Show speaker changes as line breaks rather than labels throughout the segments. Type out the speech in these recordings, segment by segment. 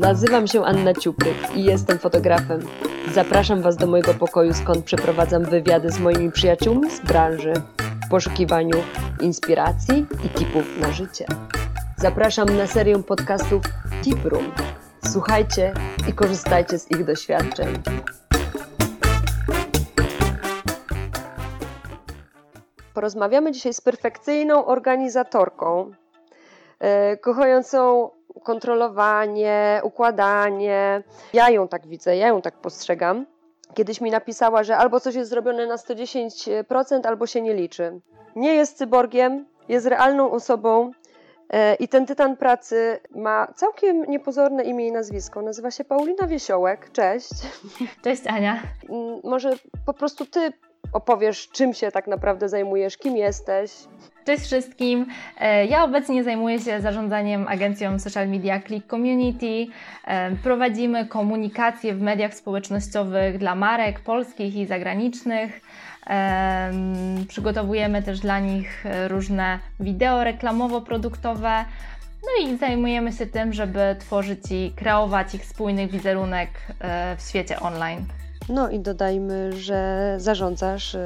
Nazywam się Anna Ciupryk i jestem fotografem. Zapraszam Was do mojego pokoju, skąd przeprowadzam wywiady z moimi przyjaciółmi z branży w poszukiwaniu inspiracji i tipów na życie. Zapraszam na serię podcastów Tip Room. Słuchajcie i korzystajcie z ich doświadczeń. Porozmawiamy dzisiaj z perfekcyjną organizatorką, e, kochającą kontrolowanie, układanie. Ja ją tak widzę, ja ją tak postrzegam. Kiedyś mi napisała, że albo coś jest zrobione na 110%, albo się nie liczy. Nie jest cyborgiem, jest realną osobą e, i ten tytan pracy ma całkiem niepozorne imię i nazwisko. Nazywa się Paulina Wiesiołek. Cześć.
Cześć Ania.
Mm, może po prostu ty opowiesz, czym się tak naprawdę zajmujesz, kim jesteś.
Cześć wszystkim. E, ja obecnie zajmuję się zarządzaniem agencją social media Click Community. E, prowadzimy komunikację w mediach społecznościowych dla marek polskich i zagranicznych. E, przygotowujemy też dla nich różne wideo reklamowo-produktowe. No i zajmujemy się tym, żeby tworzyć i kreować ich spójny wizerunek w świecie online.
No i dodajmy, że zarządzasz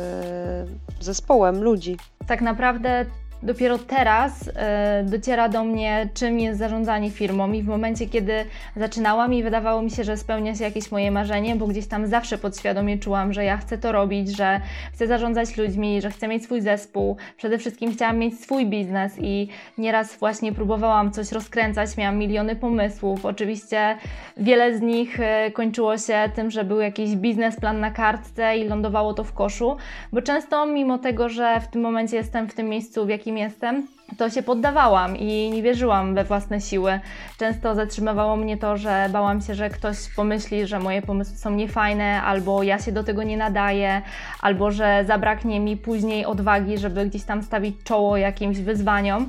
zespołem ludzi.
Tak naprawdę dopiero teraz e, dociera do mnie, czym jest zarządzanie firmą i w momencie, kiedy zaczynałam i wydawało mi się, że spełnia się jakieś moje marzenie, bo gdzieś tam zawsze podświadomie czułam, że ja chcę to robić, że chcę zarządzać ludźmi, że chcę mieć swój zespół. Przede wszystkim chciałam mieć swój biznes i nieraz właśnie próbowałam coś rozkręcać, miałam miliony pomysłów. Oczywiście wiele z nich e, kończyło się tym, że był jakiś biznesplan na kartce i lądowało to w koszu, bo często mimo tego, że w tym momencie jestem w tym miejscu, w jakim kim jestem, to się poddawałam i nie wierzyłam we własne siły. Często zatrzymywało mnie to, że bałam się, że ktoś pomyśli, że moje pomysły są niefajne, albo ja się do tego nie nadaję, albo że zabraknie mi później odwagi, żeby gdzieś tam stawić czoło jakimś wyzwaniom.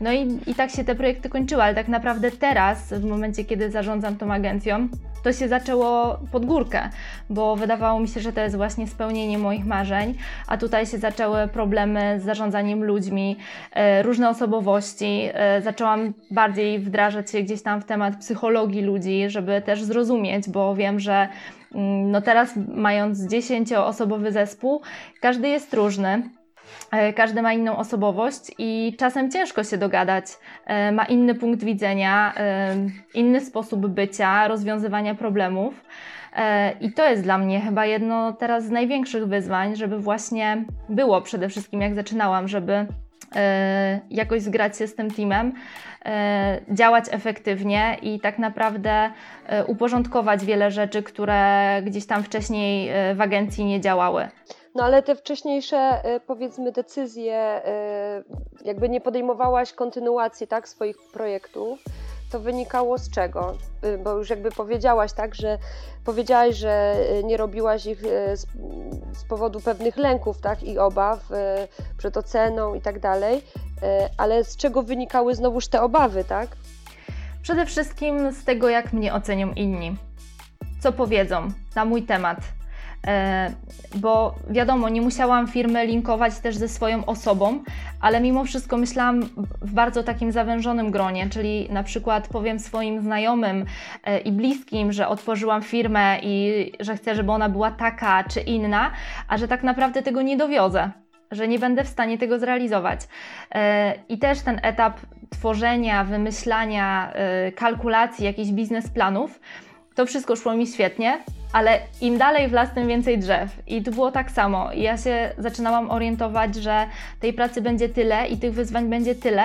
No i, i tak się te projekty kończyły, ale tak naprawdę teraz, w momencie, kiedy zarządzam tą agencją, to się zaczęło pod górkę, bo wydawało mi się, że to jest właśnie spełnienie moich marzeń, a tutaj się zaczęły problemy z zarządzaniem ludźmi, e, różne osobowości. E, zaczęłam bardziej wdrażać się gdzieś tam w temat psychologii ludzi, żeby też zrozumieć, bo wiem, że mm, no teraz mając dziesięcioosobowy zespół, każdy jest różny. E, każdy ma inną osobowość i czasem ciężko się dogadać. E, ma inny punkt widzenia, e, inny sposób bycia, rozwiązywania problemów. I to jest dla mnie chyba jedno teraz z największych wyzwań, żeby właśnie było przede wszystkim, jak zaczynałam, żeby jakoś zgrać się z tym teamem, działać efektywnie i tak naprawdę uporządkować wiele rzeczy, które gdzieś tam wcześniej w agencji nie działały.
No ale te wcześniejsze, y, powiedzmy, decyzje, y, jakby nie podejmowałaś kontynuacji tak, swoich projektów, to wynikało z czego? Y, bo już jakby powiedziałaś, tak, że powiedziałaś, że nie robiłaś ich z, z powodu pewnych lęków, tak, i obaw przed oceną i tak dalej, ale z czego wynikały znowuż te obawy, tak?
Przede wszystkim z tego, jak mnie ocenią inni. Co powiedzą na mój temat, E, bo wiadomo, nie musiałam firmy linkować też ze swoją osobą, ale mimo wszystko myślałam w bardzo takim zawężonym gronie, czyli na przykład powiem swoim znajomym e, i bliskim, że otworzyłam firmę i że chcę, żeby ona była taka czy inna, a że tak naprawdę tego nie dowiozę że nie będę w stanie tego zrealizować. E, I też ten etap tworzenia, wymyślania, kalkulacji jakichś biznesplanów, to wszystko szło mi świetnie, ale im dalej w las, tym więcej drzew. I tu było tak samo. I ja się zaczynałam orientować, że tej pracy będzie tyle i tych wyzwań będzie tyle,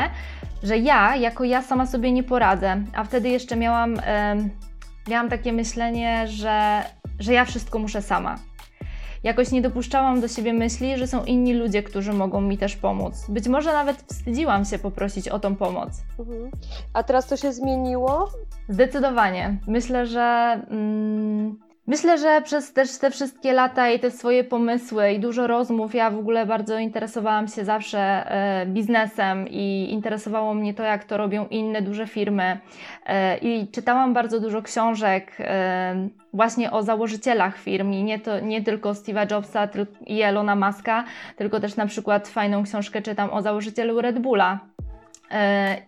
że ja, jako ja sama sobie nie poradzę. A wtedy jeszcze miałam, miałam takie myślenie, że, że ja wszystko muszę sama. Jakoś nie dopuszczałam do siebie myśli, że są inni ludzie, którzy mogą mi też pomóc. Być może nawet wstydziłam się poprosić o tą pomoc. Mhm.
A teraz to się zmieniło?
Zdecydowanie. Myślę, że. Mm, Myślę, że przez też te wszystkie lata i te swoje pomysły i dużo rozmów, ja w ogóle bardzo interesowałam się zawsze e, biznesem i interesowało mnie to, jak to robią inne duże firmy. E, I czytałam bardzo dużo książek e, właśnie o założycielach firm i nie, to, nie tylko Steve'a Jobsa i Elona Muska, tylko też na przykład fajną książkę czytam o założycielu Red Bulla.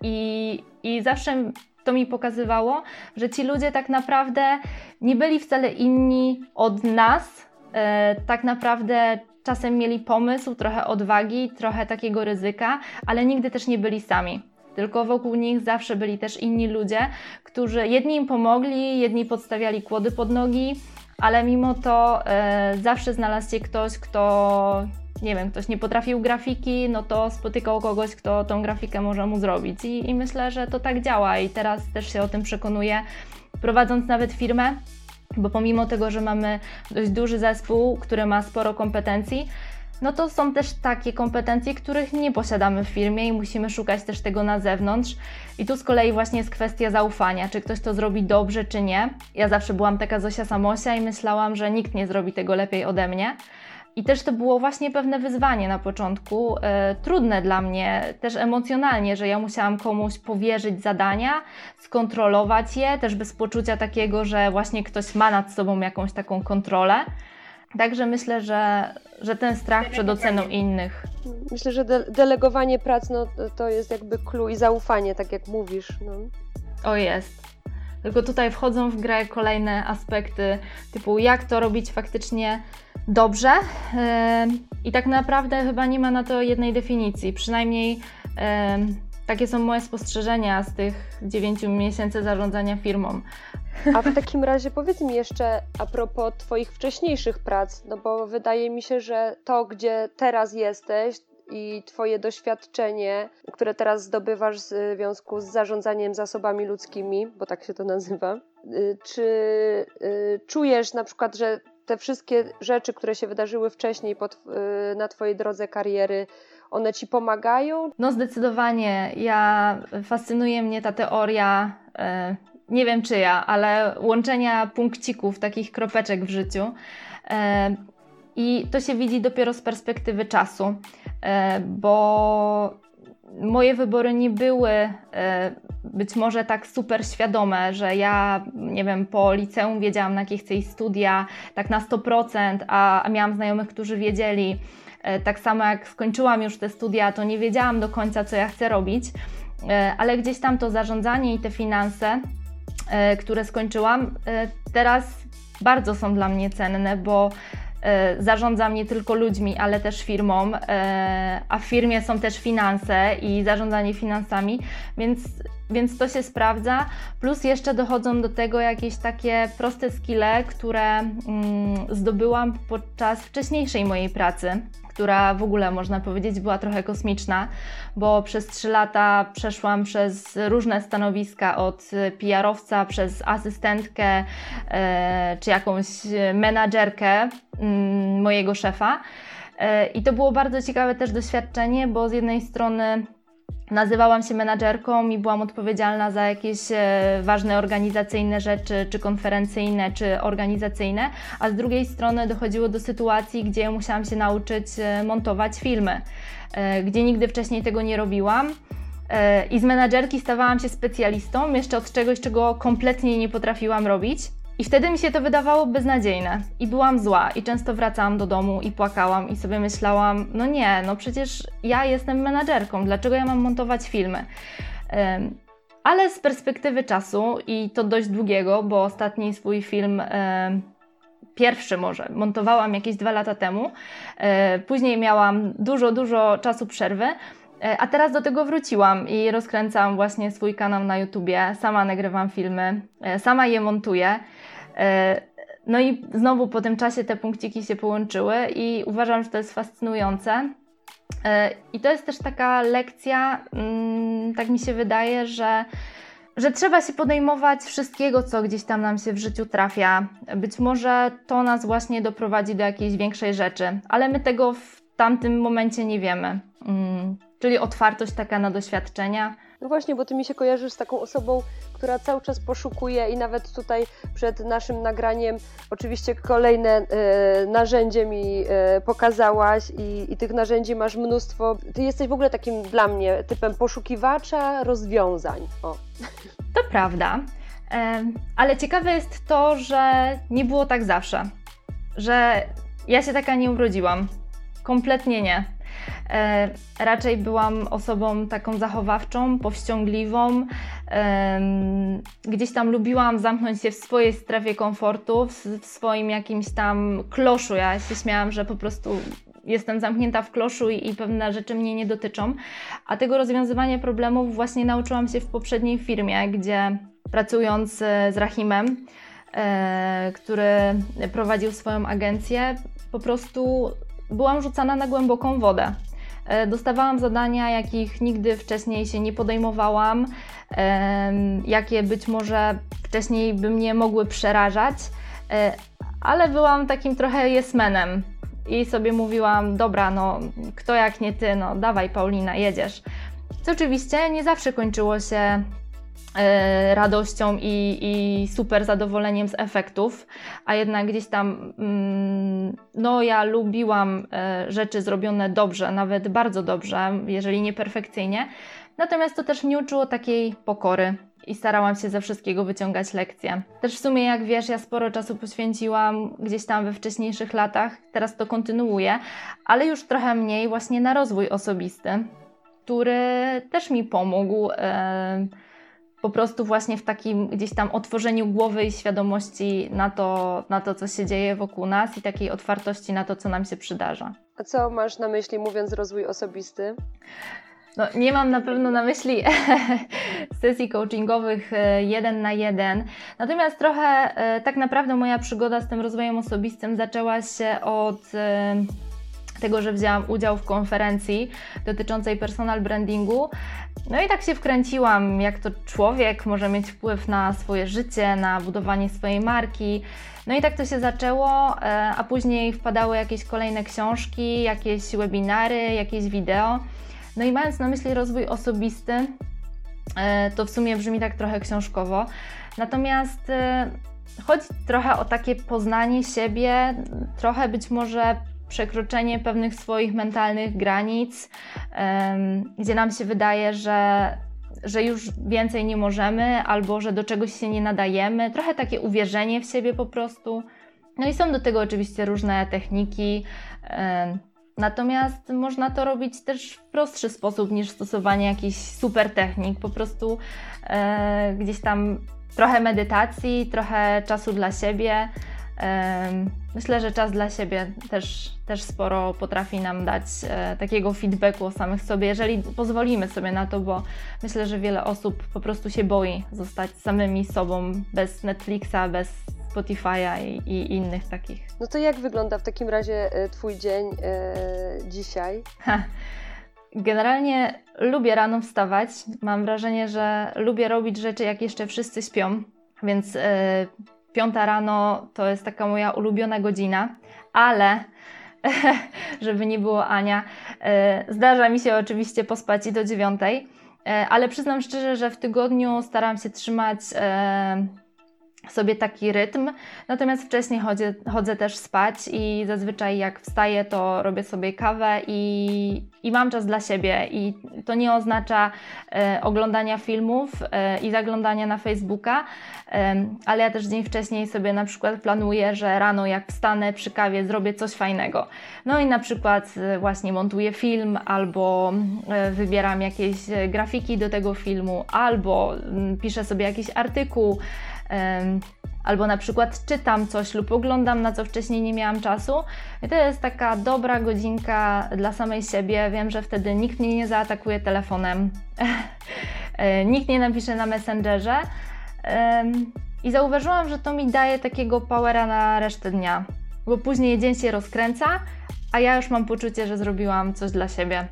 I, i zawsze to mi pokazywało, że ci ludzie tak naprawdę nie byli wcale inni od nas. E, tak naprawdę czasem mieli pomysł, trochę odwagi, trochę takiego ryzyka, ale nigdy też nie byli sami. Tylko wokół nich zawsze byli też inni ludzie, którzy jedni im pomogli, jedni podstawiali kłody pod nogi, ale mimo to e, zawsze znalazł się ktoś, kto nie wiem, ktoś nie potrafił grafiki, no to spotykał kogoś, kto tą grafikę może mu zrobić. I, I, myślę, że to tak działa i teraz też się o tym przekonuję, prowadząc nawet firmę, bo pomimo tego, że mamy dość duży zespół, który ma sporo kompetencji, no to są też takie kompetencje, których nie posiadamy w firmie i musimy szukać też tego na zewnątrz. I tu z kolei właśnie jest kwestia zaufania, czy ktoś to zrobi dobrze, czy nie. Ja zawsze byłam taka Zosia Samosia i myślałam, że nikt nie zrobi tego lepiej ode mnie. I też to było właśnie pewne wyzwanie na początku, e, trudne dla mnie, też emocjonalnie, że ja musiałam komuś powierzyć zadania, skontrolować je, też bez poczucia takiego, że właśnie ktoś ma nad sobą jakąś taką kontrolę. Także myślę, że, że ten strach przed oceną innych.
Myślę, że de delegowanie prac no, to jest jakby clue i zaufanie, tak jak mówisz. No.
O jest. Tylko tutaj wchodzą w grę kolejne aspekty, typu jak to robić faktycznie dobrze. I tak naprawdę chyba nie ma na to jednej definicji. Przynajmniej takie są moje spostrzeżenia z tych 9 miesięcy zarządzania firmą.
A w takim razie powiedz mi jeszcze a propos Twoich wcześniejszych prac, no bo wydaje mi się, że to, gdzie teraz jesteś i Twoje doświadczenie, które teraz zdobywasz w związku z zarządzaniem zasobami ludzkimi, bo tak się to nazywa, y, czy y, czujesz na przykład, że te wszystkie rzeczy, które się wydarzyły wcześniej pod, y, na Twojej drodze kariery, one Ci pomagają?
No zdecydowanie. Ja fascynuje mnie ta teoria nie wiem czy ja, ale łączenia punkcików, takich kropeczek w życiu. E, I to się widzi dopiero z perspektywy czasu, e, bo moje wybory nie były e, być może tak super świadome, że ja, nie wiem, po liceum wiedziałam, na jakie chcę iść studia, tak na 100%, a, a miałam znajomych, którzy wiedzieli. Tak samo jak skończyłam już te studia, to nie wiedziałam do końca, co ja chcę robić, ale gdzieś tam to zarządzanie i te finanse E, które skończyłam, e, teraz bardzo są dla mnie cenne, bo e, zarządzam nie tylko ludźmi, ale też firmą, a w firmie są też finanse i zarządzanie finansami, więc, więc to się sprawdza. Plus jeszcze dochodzą do tego jakieś takie proste skille, które mm, zdobyłam podczas wcześniejszej mojej pracy która w ogóle można powiedzieć była trochę kosmiczna, bo przez trzy lata przeszłam przez różne stanowiska od PR-owca przez asystentkę e, czy jakąś menadżerkę mm, mojego szefa. E, I to było bardzo ciekawe też doświadczenie, bo z jednej strony Nazywałam się menadżerką i byłam odpowiedzialna za jakieś e, ważne organizacyjne rzeczy, czy konferencyjne, czy organizacyjne, a z drugiej strony dochodziło do sytuacji, gdzie musiałam się nauczyć e, montować filmy, e, gdzie nigdy wcześniej tego nie robiłam. I z menadżerki stawałam się specjalistą jeszcze od czegoś, czego kompletnie nie potrafiłam robić. I wtedy mi się to wydawało beznadziejne i byłam zła i często wracałam do domu i płakałam i sobie myślałam, no nie, no przecież ja jestem menadżerką, dlaczego ja mam montować filmy? Ale z perspektywy czasu i to dość długiego, bo ostatni swój film pierwszy może, montowałam jakieś dwa lata temu. E, później miałam dużo, dużo czasu przerwy. E, a teraz do tego wróciłam i rozkręcam właśnie swój kanał na YouTubie. Sama nagrywam filmy, e, sama je montuję. E, no i znowu po tym czasie te punkciki się połączyły i uważam, że to jest fascynujące. I to jest też taka lekcja, mm, tak mi się wydaje, że, że trzeba się podejmować wszystkiego, co gdzieś tam nam się w życiu trafia. Być może to nas właśnie doprowadzi do jakiejś większej rzeczy, ale my tego w tamtym momencie nie wiemy. Czyli otwartość taka na doświadczenia.
No właśnie, bo ty mi się kojarzysz z taką osobą, która cały czas poszukuje i nawet tutaj przed naszym nagraniem oczywiście kolejne y, narzędzie mi y, pokazałaś i, i, tych narzędzi masz mnóstwo. Ty jesteś w ogóle takim dla mnie typem poszukiwacza rozwiązań. O.
To prawda, e, ale ciekawe jest to, że nie było tak zawsze, że ja się taka nie urodziłam. Kompletnie nie. E, raczej byłam osobą taką zachowawczą, powściągliwą. Gdzieś tam lubiłam zamknąć się w swojej strefie komfortu, w, w swoim jakimś tam kloszu. Ja się śmiałam, że po prostu jestem zamknięta w kloszu i, i, pewne rzeczy mnie nie dotyczą. A tego rozwiązywania problemów właśnie nauczyłam się w poprzedniej firmie, gdzie pracując e, z Rahimem, e, który prowadził swoją agencję, po prostu byłam rzucana na głęboką wodę. E, dostawałam zadania, jakich nigdy wcześniej się nie podejmowałam, jakie być może wcześniej by mnie mogły przerażać, ale byłam takim trochę jesmenem i sobie mówiłam, dobra, no kto jak nie ty, no dawaj Paulina, jedziesz. Co oczywiście nie zawsze kończyło się e, radością i, i, super zadowoleniem z efektów, a jednak gdzieś tam, mm, no ja lubiłam e, rzeczy zrobione dobrze, nawet bardzo dobrze, jeżeli nie perfekcyjnie, natomiast to też mnie uczyło takiej pokory i starałam się ze wszystkiego wyciągać lekcje. Też w sumie, jak wiesz, ja sporo czasu poświęciłam gdzieś tam we wcześniejszych latach, teraz to kontynuuję, ale już trochę mniej właśnie na rozwój osobisty, który też mi pomógł. E, po prostu właśnie w takim gdzieś tam otworzeniu głowy i świadomości na to, na to, co się dzieje wokół nas i takiej otwartości na to, co nam się przydarza.
A co masz na myśli mówiąc rozwój osobisty?
No, nie mam na pewno na myśli sesji coachingowych e, jeden na jeden. Natomiast trochę e, tak naprawdę moja przygoda z tym rozwojem osobistym zaczęła się od e, tego, że wzięłam udział w konferencji dotyczącej personal brandingu. No i tak się wkręciłam, jak to człowiek może mieć wpływ na swoje życie, na budowanie swojej marki. No i tak to się zaczęło, a później wpadały jakieś kolejne książki, jakieś webinary, jakieś wideo. No i mając na myśli rozwój osobisty, e, to w sumie brzmi tak trochę książkowo. Natomiast e, chodzi trochę o takie poznanie siebie, trochę być może przekroczenie pewnych swoich mentalnych granic, gdzie nam się wydaje, że, że już więcej nie możemy albo że do czegoś się nie nadajemy. Trochę takie uwierzenie w siebie po prostu. No i są do tego oczywiście różne techniki. Natomiast można to robić też w prostszy sposób niż stosowanie jakichś super technik. Po prostu e, gdzieś tam trochę medytacji, trochę czasu dla siebie. Myślę, że czas dla siebie też, też sporo potrafi nam dać e, takiego feedbacku o samych sobie, jeżeli pozwolimy sobie na to, bo myślę, że wiele osób po prostu się boi zostać samymi sobą bez Netflixa, bez Spotify'a i, i, innych takich.
No to jak wygląda w takim razie e, Twój dzień e, dzisiaj? Ha.
Generalnie lubię rano wstawać. Mam wrażenie, że lubię robić rzeczy, jak jeszcze wszyscy śpią, więc piąta rano to jest taka moja ulubiona godzina, ale żeby nie było Ania, e, zdarza mi się oczywiście pospać i do dziewiątej, e, ale przyznam szczerze, że w tygodniu staram się trzymać e, sobie taki rytm. Natomiast wcześniej chodzę, chodzę też spać i zazwyczaj jak wstaję, to robię sobie kawę i, i mam czas dla siebie. I to nie oznacza e, oglądania filmów e, i zaglądania na Facebooka, e, ale ja też dzień wcześniej sobie na przykład planuję, że rano jak wstanę przy kawie zrobię coś fajnego. No i na przykład e, właśnie montuję film albo e, wybieram jakieś grafiki do tego filmu, albo mm, piszę sobie jakiś artykuł albo na przykład czytam coś lub oglądam, na co wcześniej nie miałam czasu. I to jest taka dobra godzinka dla samej siebie. Wiem, że wtedy nikt mnie nie zaatakuje telefonem, e, nikt nie napisze na Messengerze. I zauważyłam, że to mi daje takiego powera na resztę dnia, bo później dzień się rozkręca, a ja już mam poczucie, że zrobiłam coś dla siebie.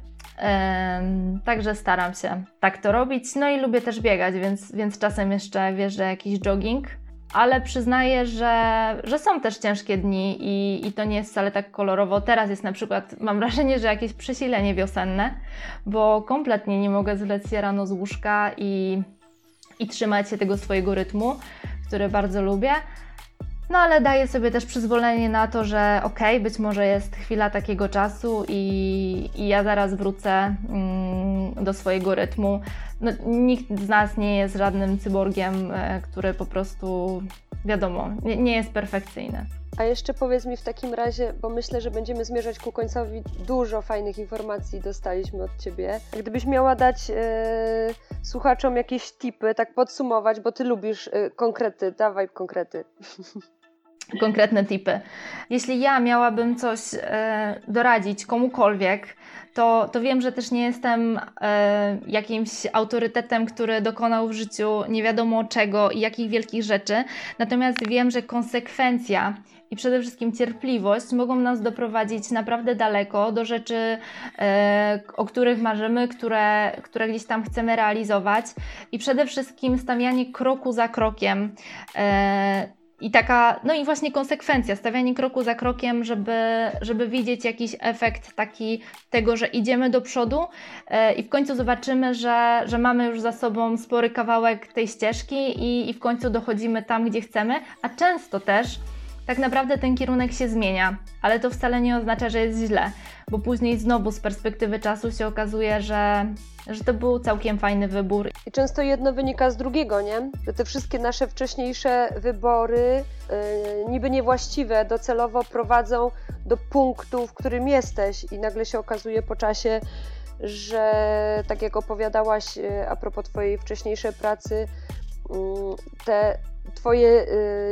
Także staram się tak to robić. No i lubię też biegać, więc, więc czasem jeszcze wierzę jakiś jogging. Ale przyznaję, że, że są też ciężkie dni i, i to nie jest wcale tak kolorowo. Teraz jest na przykład, mam wrażenie, że jakieś przesilenie wiosenne, bo kompletnie nie mogę zlec się rano z łóżka i, i trzymać się tego swojego rytmu, który bardzo lubię. No ale daję sobie też przyzwolenie na to, że okej, okay, być może jest chwila takiego czasu i, i ja zaraz wrócę mm, do swojego rytmu. No, nikt z nas nie jest żadnym cyborgiem, e, który po prostu, wiadomo, nie, nie jest perfekcyjny.
A jeszcze powiedz mi w takim razie, bo myślę, że będziemy zmierzać ku końcowi, dużo fajnych informacji dostaliśmy od Ciebie. Gdybyś miała dać e, słuchaczom jakieś tipy, tak podsumować, bo Ty lubisz e, konkrety, dawaj konkrety.
Konkretne tipy. Jeśli ja miałabym coś e, doradzić komukolwiek, to, to wiem, że też nie jestem e, jakimś autorytetem, który dokonał w życiu nie wiadomo czego i jakich wielkich rzeczy. Natomiast wiem, że konsekwencja i przede wszystkim cierpliwość mogą nas doprowadzić naprawdę daleko do rzeczy, e, o których marzymy, które, które gdzieś tam chcemy realizować. I przede wszystkim stawianie kroku za krokiem. E, i taka, no i właśnie konsekwencja, stawianie kroku za krokiem, żeby, żeby widzieć jakiś efekt taki tego, że idziemy do przodu e, i w końcu zobaczymy, że, że mamy już za sobą spory kawałek tej ścieżki i, i w końcu dochodzimy tam, gdzie chcemy, a często też tak naprawdę ten kierunek się zmienia, ale to wcale nie oznacza, że jest źle, bo później znowu z perspektywy czasu się okazuje, że, że to był całkiem fajny wybór.
I często jedno wynika z drugiego, nie? Że te wszystkie nasze wcześniejsze wybory, yy, niby niewłaściwe, docelowo prowadzą do punktu, w którym jesteś, i nagle się okazuje po czasie, że tak jak opowiadałaś yy, a propos Twojej wcześniejszej pracy, yy, te Twoje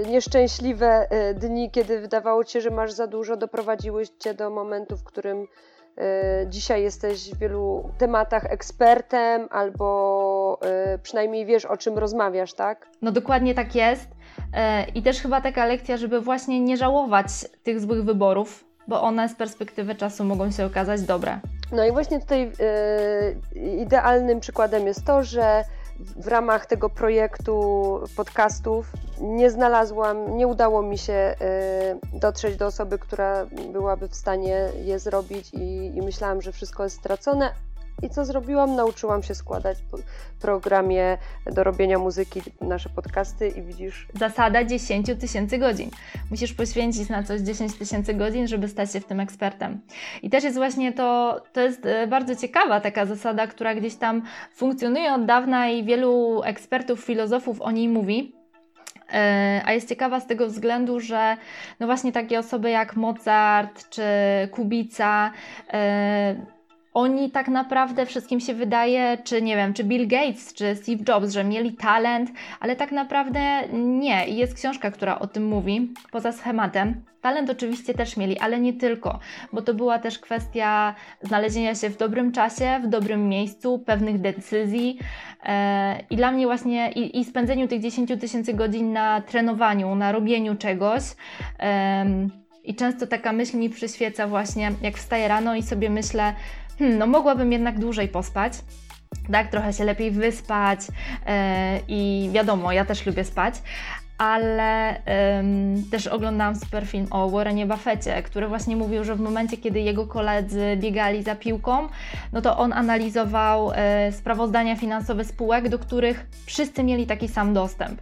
y, nieszczęśliwe y, dni, kiedy wydawało Ci się, że masz za dużo, doprowadziły Cię do momentu, w którym y, dzisiaj jesteś w wielu tematach ekspertem, albo przynajmniej wiesz, o czym rozmawiasz, tak?
No dokładnie tak jest. I też chyba taka lekcja, żeby właśnie nie żałować tych złych wyborów, bo one z perspektywy czasu mogą się okazać dobre.
No i właśnie tutaj idealnym przykładem jest to, że w ramach tego projektu podcastów nie znalazłam, nie udało mi się y, dotrzeć do osoby, która byłaby w stanie je zrobić i, i myślałam, że wszystko jest stracone, i co zrobiłam? Nauczyłam się składać w programie do robienia muzyki nasze podcasty i widzisz.
Zasada 10 tysięcy godzin. Musisz poświęcić na coś 10 tysięcy godzin, żeby stać się w tym ekspertem. I też jest właśnie to, to jest e, bardzo ciekawa taka zasada, która gdzieś tam funkcjonuje od dawna i wielu ekspertów, filozofów o niej mówi. E, a jest ciekawa z tego względu, że no właśnie takie osoby jak Mozart czy Kubica, e, oni tak naprawdę wszystkim się wydaje, czy nie wiem, czy Bill Gates, czy Steve Jobs, że mieli talent, ale tak naprawdę nie. I jest książka, która o tym mówi, poza schematem. Talent oczywiście też mieli, ale nie tylko, bo to była też kwestia znalezienia się w dobrym czasie, w dobrym miejscu, pewnych decyzji. E, I dla mnie właśnie i, i spędzeniu tych 10 tysięcy godzin na trenowaniu, na robieniu czegoś. I często taka myśl mi przyświeca właśnie, jak wstaję rano i sobie myślę, hmm, no mogłabym jednak dłużej pospać. Tak, trochę się lepiej wyspać yy, i wiadomo, ja też lubię spać, ale też oglądałam super film o Warrenie Buffetcie, który właśnie mówił, że w momencie, kiedy jego koledzy biegali za piłką, no to on analizował y, sprawozdania finansowe spółek, do których wszyscy mieli taki sam dostęp.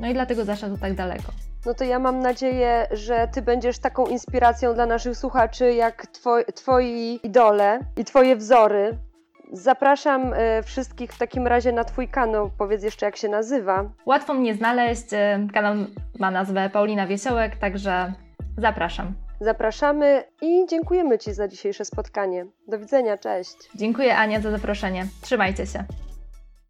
No i dlatego zaszedł tak daleko
no to ja mam nadzieję, że Ty będziesz taką inspiracją dla naszych słuchaczy, jak twoi, Twoi idole i Twoje wzory. Zapraszam y, wszystkich w takim razie na Twój kanał. Powiedz jeszcze, jak się nazywa.
Łatwo mnie znaleźć. E, kanał ma nazwę Paulina Wiesiołek, także zapraszam.
Zapraszamy i dziękujemy Ci za dzisiejsze spotkanie. Do widzenia, cześć.
Dziękuję Ania za zaproszenie. Trzymajcie się.